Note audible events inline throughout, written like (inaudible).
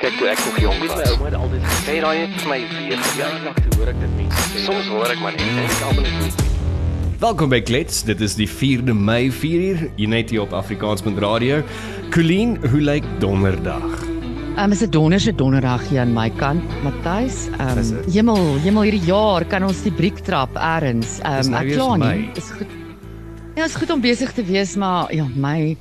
Kyk toe ek nog jonk was. My ouma het altyd gesê, daai het vir my weer nog te hoor ek dit mense sê. Soms hoor ek maar net en ek almal net nie. Welkom by Klets. Dit is die 4de Mei 4uur. Jy net hier op Afrikaans.radio. Colleen, hoe lyk donderdag? Um, is 'n donderse donderdag hier aan my kant, Matthys. Is Um, dit? hemel, hemel hierdie jaar kan ons die briek trap eers. Dis Um, nou ek kla nie. Dis goed. Ja, is goed om besig te wees, maar ja, my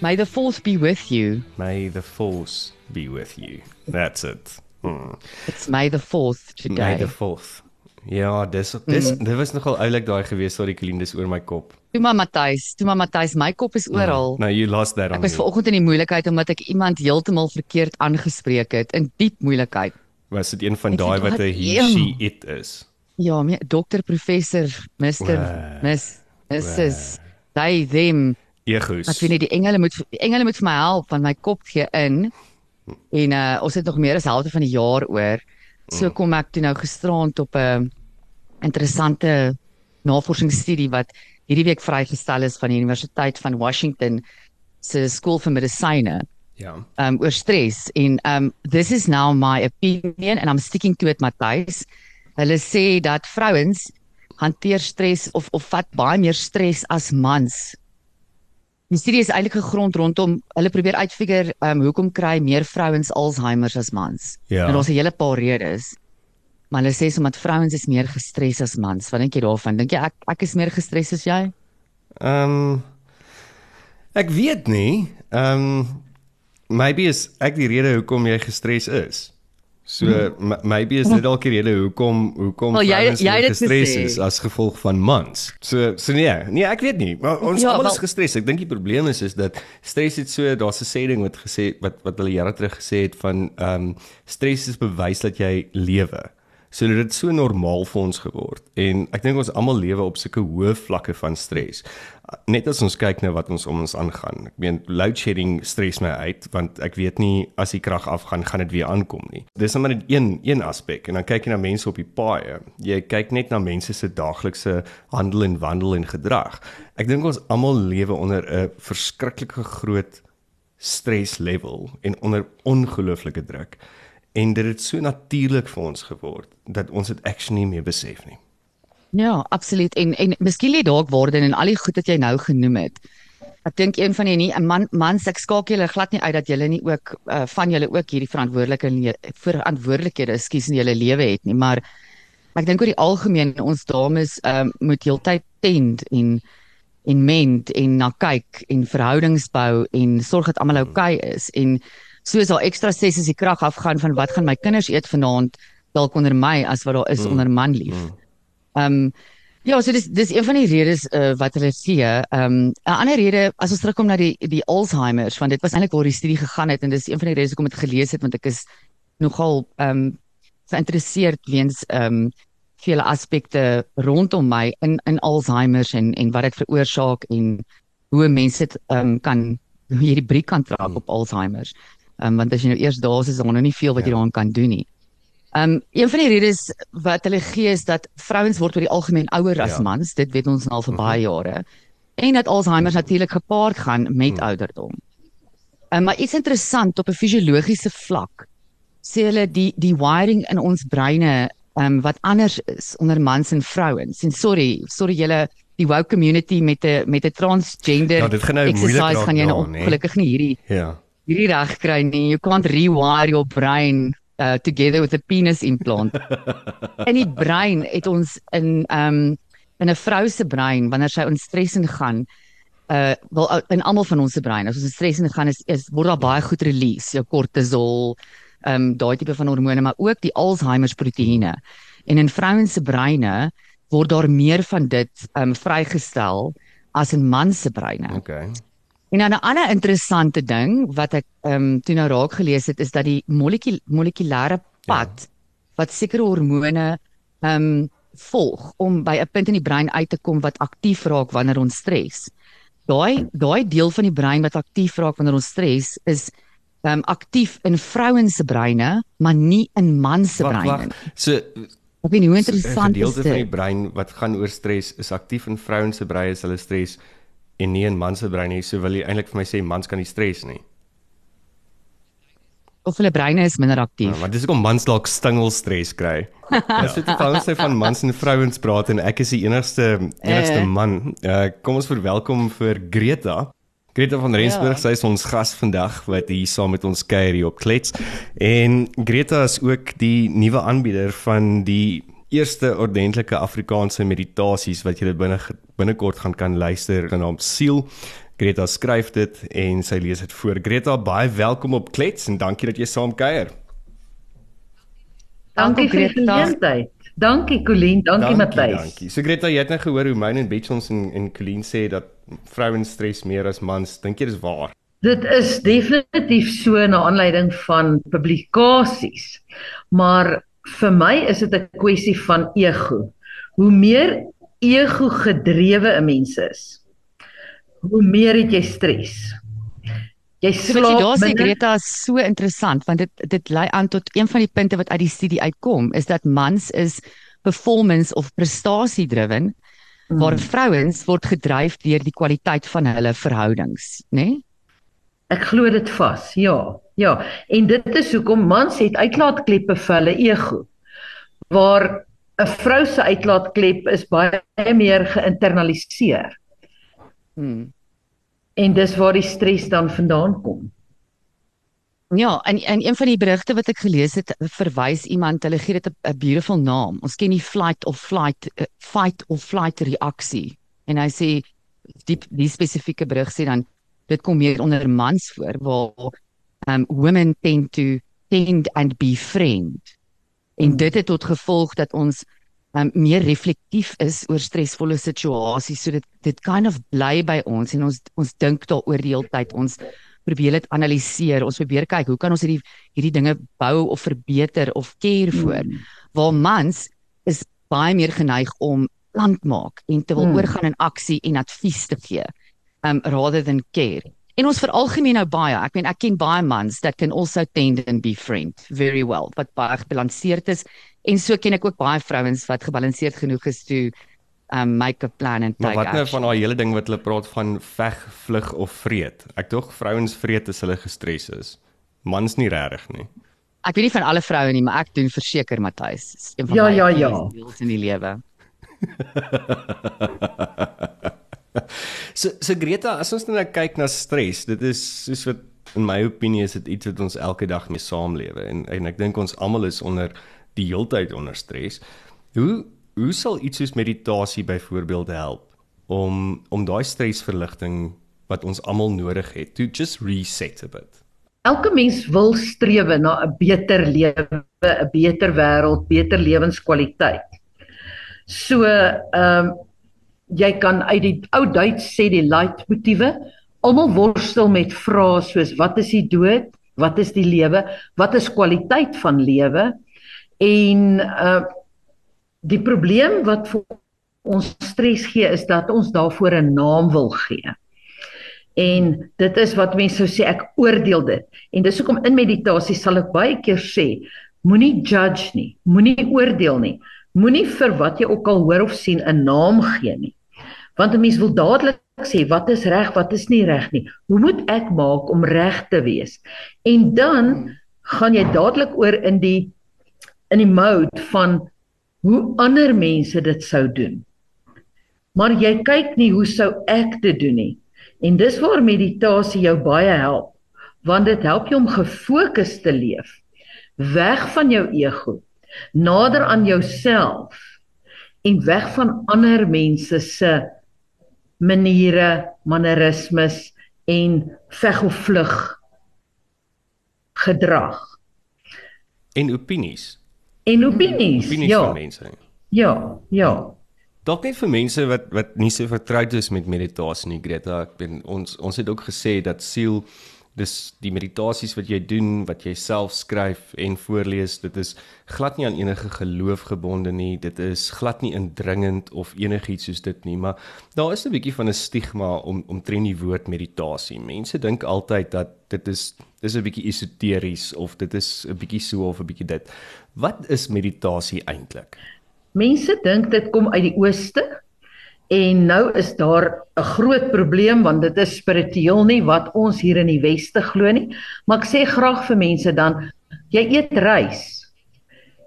May the force be with you. May the force be with you. That's it. Hmm. It's May the 4th May today. the 4th. Ja, dis dis Mm. dit was nogal oulik daai gewees sorry Colleen, dis oor my kop. Toe maar Matthys, toe maar Matthys, my kop is oral. Nou you lost that on Ek was me. vanoggend in die moeilikheid omdat ek iemand heeltemal verkeerd aangespreek het in diep moeilikheid. Was dit een van daai wat 'n "Wat he een." she it is? Ja, me, dokter, professor, mister, Wow. miss, missus, they them Egos. Ek weet nie die engele moet die engele moet vir my help want my kop gee in. En uh ons het nog meer as helfte van die jaar oor. So kom ek toe nou gisterand op 'n interessante navorsingsstudie wat hierdie week vrygestel is van die Universiteit van Washington se skool vir medisyne Ja. um oor stres en um this is now my opinion and I'm sticking to it Matthys. Hulle sê dat vrouens hanteer stres of of vat baie meer stres as mans. Die studie is eintlik gegrond rondom hulle probeer uitfigure um hoekom kry meer vrouens Alzheimer as mans. Ja. En daar's 'n hele paar redes. Maar hulle sê somat vrouens is meer gestres as mans. Wat dink jy daarvan? Dink jy ek ek is meer gestres as jy? Ehm um, ek weet nie. Ehm um, maybe is ek die rede hoekom jy gestres is. So m- maybe is dit dalk die rede hoekom hoekom Wel, jy- vrouens jy het dit gestres is as gevolg van mans. So so nee, nee, ek weet nie. Maar ons Ja, almal is gestres. Ek dink die probleem is is dat stres het so daar's 'n sê ding wat gesê wat wat hulle jare terug gesê het van ehm um, stres is bewys dat jy lewe. So dit het so normaal vir ons geword en ek dink ons almal lewe op sulke hoë vlakke van stres. Net as ons kyk na wat ons om ons aangaan. Ek meen load shedding stres my uit want ek weet nie as die krag afgaan gaan dit weer aankom nie. Dis net maar net een een aspek en dan kyk jy na mense op die paaie. Jy kyk net na mense se daaglikse handel en wandel en gedrag. Ek dink ons almal lewe onder 'n verskriklike groot stres level en onder ongelooflike druk. En dit het so natuurlik vir ons geword dat ons dit actually nie meer besef nie. Ja, absoluut. En en miskien lê dalk waarde in al die goed wat jy nou genoem het. Ek dink een van die nie 'n man mans ek skakel julle glad nie uit dat julle nie ook uh, van julle ook hierdie verantwoordelike verantwoordelikhede, ekskuus in julle lewe het nie, maar ek dink oor die algemeen ons dames um, moet heeltyd tend en en mend en na kyk en verhoudings bou en sorg dat almal oukei okay is en soos daar ekstra stres as die krag afgaan van wat gaan my kinders eet vanaand dalk onder my as wat daar is Mm. onder man lief. Ehm um, ja, so dis dis een van die redes uh, wat hulle sê. Ehm um, 'n ander rede as ons terugkom na die die Alzheimer's want dit was eintlik waar die studie gegaan het en dis een van die redes hoekom ek dit gelees het want ek is nogal ehm um, geïnteresseerd weens ehm um, vele aspekte rondom my in in Alzheimer's en en wat dit veroorsaak en hoe mense dit ehm um, kan hoe jy die briek kan trap op Alzheimer's. Um, want as jy nou eers daar is, is daar nog nie veel wat jy Ja. daaraan kan doen nie. Um, een van die redes wat hulle gee is dat vrouens word oor die algemeen ouer as Ja. mans. Dit weet ons nou al vir baie jare. En dat Alzheimer natuurlik gepaard gaan met ouderdom. Um, maar iets interessant op 'n fisiologiese vlak sê hulle die die wiring in ons breine um, wat anders is onder mans en vrouens. En sorry, sorry julle die woke community met 'n met 'n transgender Ja, dit gaan nou moeilik exercise raak gaan jy nou daar, nee. ongelukkig nie hierdie Ja. Hierdie reg kry nie. You can't rewire your brain uh, together with a penis implant. (laughs) in die brein het ons in um in 'n vrou se brein wanneer sy in stres ingaan uh wel uh, in almal van ons se brein as ons in stres ingaan is, is word daar baie goed release, jou kortisol, um daai tipe van hormone, maar ook die Alzheimer proteïene. En in vrouens se breine word daar meer van dit um vrygestel as in mans se breine. Okay. En dan 'n ander interessante ding wat ek ehm um, toe nou raak gelees het is dat die molekul molekulêre pad ja. wat sekere hormone ehm um, volg om by 'n punt in die brein uit te kom wat aktief raak wanneer ons stres. Daai daai deel van die brein wat aktief raak wanneer ons stres is ehm um, aktief in vrouens se breine, maar nie in mans se Wag, breine. wag. nie. So Ek weet nie hoe so 'n interessant is gedeelte van die dit. brein wat gaan oor stres is aktief in vrouens se brein as hulle stres en nie in mans se brein nie. So wil jy eintlik vir my sê mans kan nie stres nie. of hulle breine is minder aktief. Ja, maar dis hoekom mans dalk stingelstres kry. Dis dit van sy van mans en vrouens praat en ek is die enigste enigste Eh. man. Uh, kom ons verwelkom vir Greta. Greta van Rensburg, Ja. sy is ons gas vandag wat hier saam met ons kuier hier op Klets. En Greta is ook die nuwe aanbieder van die eerste ordentlike Afrikaanse meditasies wat jy binne binnekort gaan kan luister genaamd Siel. Greta skryf dit en sy lees dit voor. Greta, baie welkom op Klets en dankie dat jy saam kuier. Dankie vir die Greta. geleentheid. Dankie Colleen, dankie Matthys. Dankie. So Greta, jy het nou gehoor hoe myne en Betjons en en Colleen sê dat vrouens stres meer as mans. Dink jy dis waar? Dit is definitief so na aanleiding van publikasies. Maar vir my is dit 'n kwessie van ego. Hoe meer ego gedrewe 'n mens is, hoe meer het jy stres. Jy So wat jy daar slaap sê. Greta is so interessant want dit dit lei aan tot een van die punte wat uit die studie uitkom is dat mans is performance of prestasie driven waar vrouens word gedryf deur die kwaliteit van hulle verhoudings, né? Nee? Ek glo dit vas. Ja. Ja. En dit is hoekom mans het uitlaatkleppe vir hulle ego. Waar 'n vrou se uitlaatklep is baie meer geïnternaliseer. Hmm. En dis waar die stres dan vandaan kom. Ja, en en een van die berigte wat ek gelees het, verwys iemand, hulle gee dit 'n beautiful naam. Ons ken die flight of flight uh, fight of flight reaksie. En hy sê die die spesifieke berig sê dan dit kom meer onder mans voor waar um women tend to tend and befriend. En dit het tot gevolg dat ons um meer reflektief is oor stresvolle situasies. So dit dit kind of bly by ons en ons ons dink daaroor die hele tyd. Ons probeer dit analiseer. Ons probeer kyk hoe kan ons hierdie hierdie dinge bou of verbeter of care voor. Hmm. Waar mans is baie meer geneig om plan maak en te wil Hmm. oorgaan in aksie en advies te gee. Um rather than care. En ons veralgemeen nou baie. Ek meen ek ken baie mans that can also tend and befriend very well wat baie gebalanseerd is en so ken ek ook baie vrouens wat gebalanseerd genoeg is toe um make a plan and Maar take wat nou action. van daai hele ding wat hulle praat van veg, vlug of vreet? Ek dog vrouens vreet as hulle gestres is. Mans nie regtig nie. Ek weet nie van alle vroue nie, maar ek doen verseker Matthys. Een van Ja, my ja, ja. deels in die lewe. (laughs) (laughs) So so Greta, as ons nou kyk na stres, dit is soos wat in my opinie is dit iets wat ons elke dag mee saamlewe en en ek dink ons almal is onder die heeltyd onder stres. Hoe hoe sal iets soos meditasie byvoorbeeld help om om daai stresverligting wat ons almal nodig het to just reset a bit? Elke mens wil strewe na 'n beter lewe, 'n beter wêreld, beter lewenskwaliteit. So, ehm um, jy kan uit die ou Duits sê die leitmotiewe, almal worstel met vrae soos wat is die dood? Wat is die lewe? Wat is kwaliteit van lewe? En uh die probleem wat vir ons stres gee is dat ons daarvoor 'n naam wil gee. En dit is wat mense sou sê ek oordeel dit. En dis hoekom in meditasie sal ek baie keer sê, moenie judge nie, moenie oordeel nie. Moenie vir wat jy ook al hoor of sien 'n naam gee nie. Want 'n mens wil dadelik sê wat is reg, wat is nie reg nie. Hoe moet ek maak om reg te wees? En dan gaan jy dadelik oor in die in die mode van hoe ander mense dit sou doen. Maar jy kyk nie hoe sou ek dit doen nie. En dis waar meditasie jou baie help, want dit help jou om gefokus te leef, weg van jou ego, nader aan jouself en weg van ander mense se maniere, mannerismes en veg of vlug gedrag En opinies. en opinies. Opinies Ja, van mense. ja, ja. Dalk net vir mense wat wat nie so vertroud is met meditasie nie, Greta. Ek ben ons ons het ook gesê dat siel dis die meditasies wat jy doen, wat jy self skryf en voorlees, dit is glad nie aan enige geloof gebonde nie. Dit is glad nie indringend of enigiets soos dit nie, maar daar is 'n bietjie van 'n stigma om omtrent die woord meditasie. Mense dink altyd dat dit is dis 'n bietjie esoteries of dit is 'n bietjie so of 'n bietjie dit. Wat is meditasie eintlik? Mense dink dit kom uit die ooste En nou is daar 'n groot probleem want dit is spiritueel nie wat ons hier in die weste glo nie. Maar ek sê graag vir mense dan jy eet rys.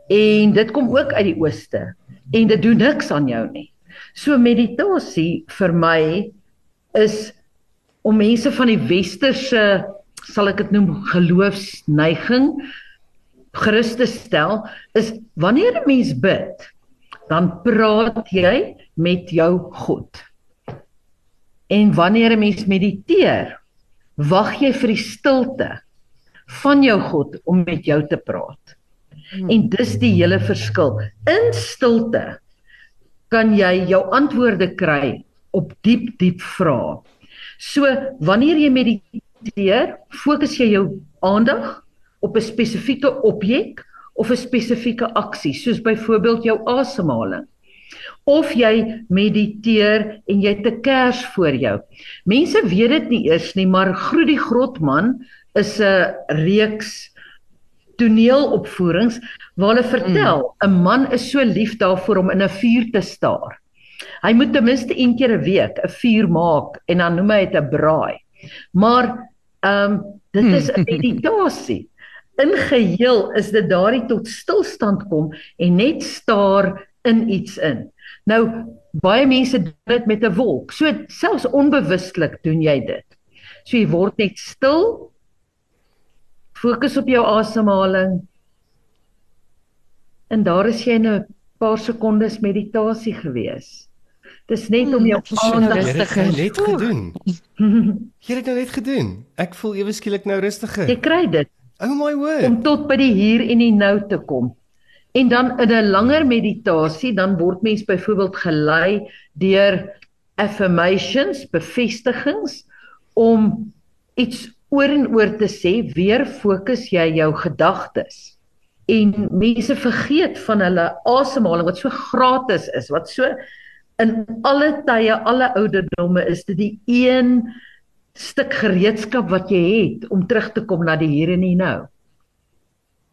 En dit kom ook uit die ooste en dit doen niks aan jou nie. So meditasie vir my is om mense van die westerse sal ek dit noem geloofsneiging gerus te stel is wanneer 'n mens bid dan praat jy met jou God. En wanneer 'n mens mediteer, wag jy vir die stilte van jou God om met jou te praat. En dis die hele verskil. In stilte kan jy jou antwoorde kry op diep diep vrae. So wanneer jy mediteer, fokus jy jou aandag op 'n spesifieke objek of 'n spesifieke aksie, soos byvoorbeeld jou asemhaling. Of jy mediteer en jy het 'n kers voor jou. Mense weet dit nie eers nie, maar Groet die Grotman is 'n reeks toneelopvoerings waar hulle vertel 'n mm. man is so lief daarvoor om in 'n vuur te staar. Hy moet ten minste een keer 'n week 'n vuur maak en dan noem hy dit 'n braai. Maar ehm um, dit is 'n (laughs) meditasie. In geheel is dit daardie tot stilstand kom en net staar in iets in. Nou baie mense doen dit met 'n wolk. So selfs onbewustelik doen jy dit. So jy word net stil. Fokus op jou asemhaling. En daar is jy in 'n paar sekondes meditasie gewees. Dis net om jou aandag Jy het rustig dit is. net gedoen. (laughs) Jy het dit nou net gedoen. Ek voel ewe skielik nou rustiger. Jy kry dit Oh my word. om tot by die hier en die nou te kom. En dan in 'n langer meditasie dan word mens byvoorbeeld gelei deur affirmations, bevestigings om iets oor en oor te sê, weer fokus jy jou gedagtes. En mense vergeet van hulle asemhaling wat so gratis is, wat so in alle tye, alle ouderdomme is dit die een stuk gereedskap wat jy het om terug te kom na die hier en die nou.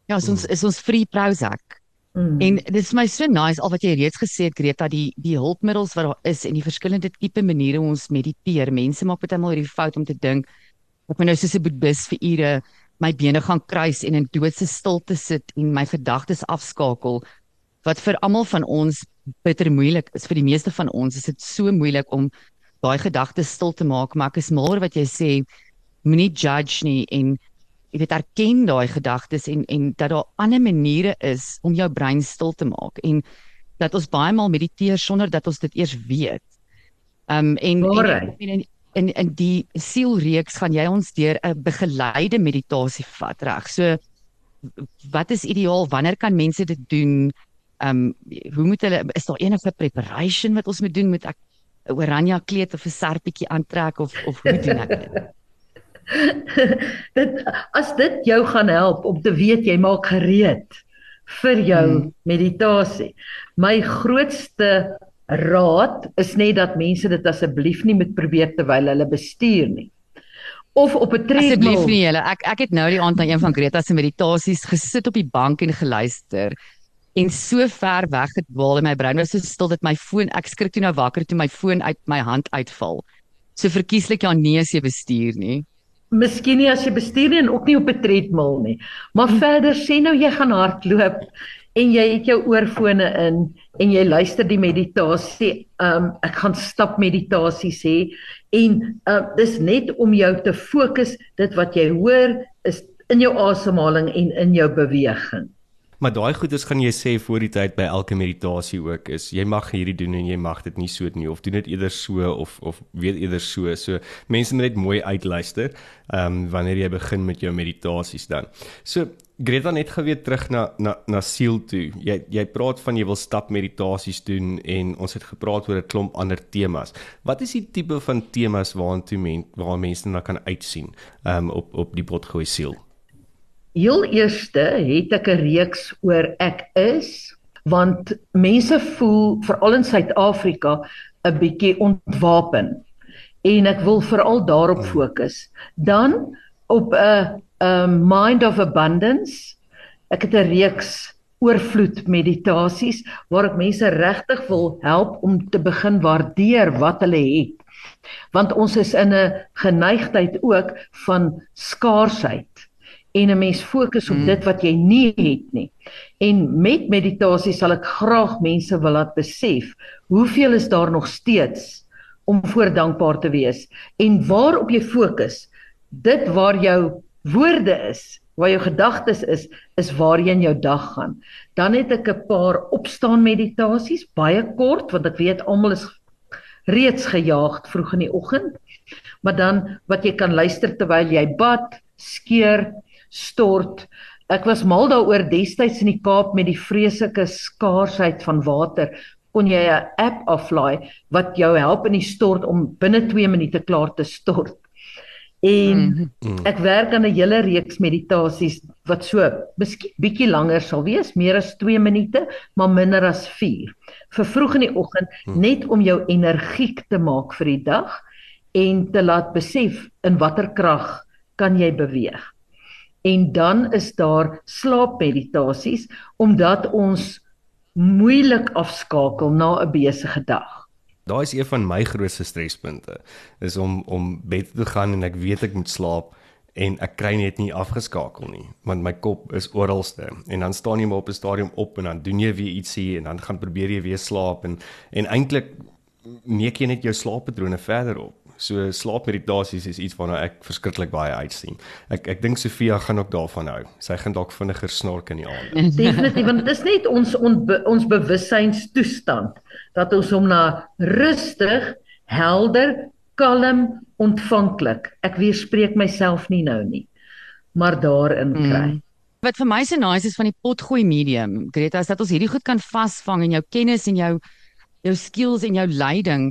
Ja, is ons is ons free Prozac. Mm. En dit is my so nice al wat jy reeds gesê het Greta die die hulpmiddels wat daar is en die verskillende tipe maniere hoe ons mediteer. Mense maak baie maal hierdie fout om te dink ek moet nou soos 'n boeddhis vir ure my bene gaan kruis en in doodse stilte sit en my gedagtes afskakel wat vir almal van ons bitter moeilik is. Vir die meeste van ons is dit so moeilik om daai gedagtes stil te maak, maar ek is mal oor wat jy sê moenie judge nie en jy weet erken daai gedagtes en en dat daar ander maniere is om jou brein stil te maak en dat ons baie maal mediteer sonder dat ons dit eers weet. Um en en, en in in die sielreeks gaan jy ons deur 'n begeleide meditasie vat, reg? So wat is ideaal? Wanneer kan mense dit doen? Um hoe moet hulle is daar enige preparation wat ons moet doen? Moet ek 'n oranje kleed of 'n serpietjie aantrek of of hoe doen ek dit? (laughs) (laughs) dit as dit jou gaan help om te weet jy maak gereed vir jou Hmm. meditasie. My grootste raad is net dat mense dit asseblief nie moet probeer terwyl hulle bestuur nie. Of op 'n Asseblief treadmill. nie julle. Ek ek het nou die aand na een van Greta se meditasies gesit op die bank en geluister en so ver weggedwaal in my brein was so stil dat my foon ek skrik toe nou wakker toe my foon uit my hand uitval. So verkieslik ja nee as jy bestuur nie. Miskien nie as jy bestuur nie en ook nie op 'n treadmill nie. Maar verder sê nou jy gaan hardloop en jy het jou oorfone in en jy luister die meditasie. Um ek gaan stap meditasie sê en uh dis net om jou te fokus dit wat jy hoor is in jou asemhaling en in jou beweging. Maar daai goeders gaan jy sê voor die tyd by elke meditasie ook is jy mag hierdie doen en jy mag dit nie so doen nie of doen dit eerder so of of weet eerder so. So mense moet net mooi uitluister ehm um, wanneer jy begin met jou meditasies dan. So Greta net gou weer terug na na na siel toe. Jy jy praat van jy wil stap meditasies doen en ons het gepraat oor 'n klomp ander temas. Wat is die tipe van temas waartoe men waar mense na kan uitsien ehm um, op op die potgooi siel? Heel eerste het ek 'n reeks oor ek is want mense voel veral in Suid-Afrika 'n bietjie ontwapen en ek wil veral daarop fokus. Dan op 'n 'n mind of abundance. Ek het 'n reeks oorvloed meditasies waar ek mense regtig wil help om te begin waardeer wat hulle het. Want ons is in 'n geneigtheid ook van skaarsheid en 'n mens fokus op Mm. dit wat jy nie het nie. En met meditasie sal ek graag mense wil laat besef hoeveel is daar nog steeds om voor dankbaar te wees en waarop jy fokus. Dit waar jou woorde is, waar jou gedagtes is, is waar jy in jou dag gaan. Dan het ek 'n paar opstaan meditasies, baie kort want ek weet almal is reeds gejaagd vroeg in die oggend. Maar dan wat jy kan luister terwyl jy bad, skeer, stort. Ek was mal daaroor destyds in die Kaap met die vreeslike skaarsheid van water kon jy 'n app aflaai wat jou help in die stort om binne 2 minute klaar te stort. En Mm. ek werk aan 'n hele reeks meditasies wat so miskien bietjie langer sal wees, meer as 2 minute, maar minder as 4. Vir vroeg in die oggend net om jou energiek te maak vir die dag en te laat besef in watter krag kan jy beweeg. En dan is daar slaapmeditasies omdat ons moeilik afskakel na 'n besige dag. Daai is een van my grootste strespunte is om om bed te gaan en ek weet ek moet slaap en ek kry net nie afgeskakel nie want my kop is oralste en dan staan jy maar op 'n stadium op en dan doen jy weer ietsie en dan gaan probeer jy weer slaap en en eintlik neek jy net jou slaappatrone verder op. So slaapmeditasies is iets waarna ek verskriklik baie uitsien. Ek ek dink Sofia gaan ook daarvan hou. Sy gaan dalk vinniger snork in die aand. (laughs) Definitief want dit is net ons onbe, ons bewustzynstoestand dat ons hom na rustig, helder, kalm, ontvanklik. Ek weerspreek myself nie nou nie, maar daarin kry. Mm. Wat vir my so nice is van die potgooi medium, Greta, is dat ons hierdie goed kan vasvang in jou kennis en jou jou skills en jou leiding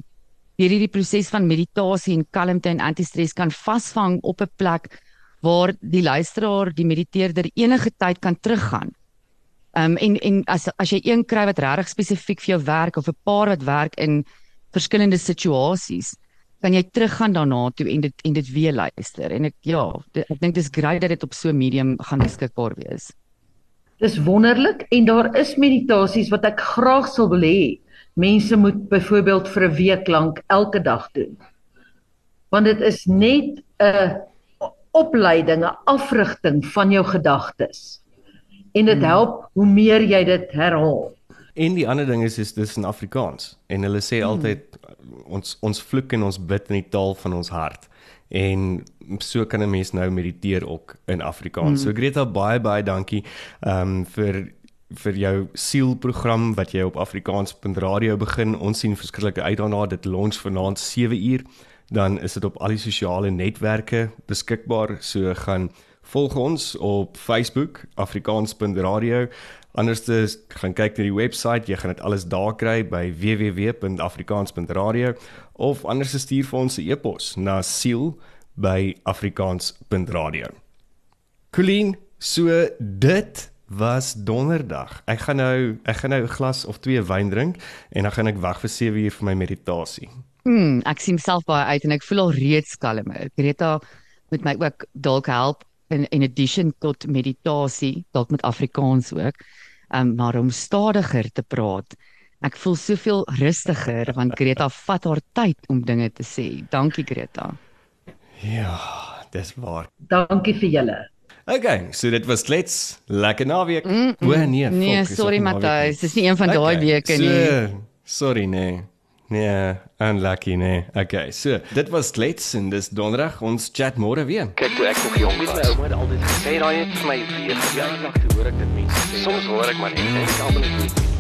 deur hierdie proses van meditasie en kalmte en anti-stres kan vasvang op 'n plek waar die luisteraar, die mediteerder enige tyd kan teruggaan. Um en en as as jy een kry wat regtig spesifiek vir jou werk of 'n paar wat werk in verskillende situasies, kan jy teruggaan daarna toe en dit en dit weer luister. En ek ja, dit, ek dink dis great dat dit op so 'n medium gaan beskikbaar wees. Dis wonderlik en daar is meditasies wat ek graag sal wil hê mense moet byvoorbeeld vir 'n week lank elke dag doen. Want dit is net 'n opleiding, 'n afrigting van jou gedagtes. En dit help hoe meer jy dit herhaal. En die ander ding is is dis in Afrikaans en hulle sê altyd ons ons vloek en ons bid in die taal van ons hart. En so kan 'n mens nou mediteer ook in Afrikaans. So Greta baie baie dankie ehm um, vir vir jou sielprogram wat jy op afrikaans.radio begin. Ons sien verskillike uit daarna. Dit launch vanaand 7 uur. Dan is dit op al die sosiale netwerke beskikbaar. So gaan volg ons op Facebook afrikaans.radio. Anderste gaan kyk na die webwerf, jy gaan dit alles daar kry by www.afrikaans.radio of anders stuur vir ons 'n e-pos na siel@afrikaans.radio. Colleen, so dit was donderdag. Ek gaan nou ek gaan nou 'n glas of twee wyn drink en dan gaan ek wag vir 7 uur vir my meditasie. Hmm, ek sien myself baie uit en ek voel al reeds kalmer. Greta met my ook dalk help in in addition tot meditasie, dalk met Afrikaans ook. Um maar om stadiger te praat. Ek voel soveel rustiger want Greta (laughs) vat haar tyd om dinge te sê. Dankie Greta. Ja, dis waar. Dankie vir julle. Okay, so dit was klets. Lekker naweek. Mm, mm. O nee, Nee, fok, is sorry Matthys, dis nie een van daai Okay, weke so, nie. Sorry nee. Nee, unlucky nee. Okay, so dit was klets en dis donderdag. Ons chat môre weer. Kyk toe ek nog jong my was. ouma het altyd gesê Sê daai het vir my weer ja, lag toe hoor ek dit mense sê. Soms hoor ek maar net en ek almal net nie.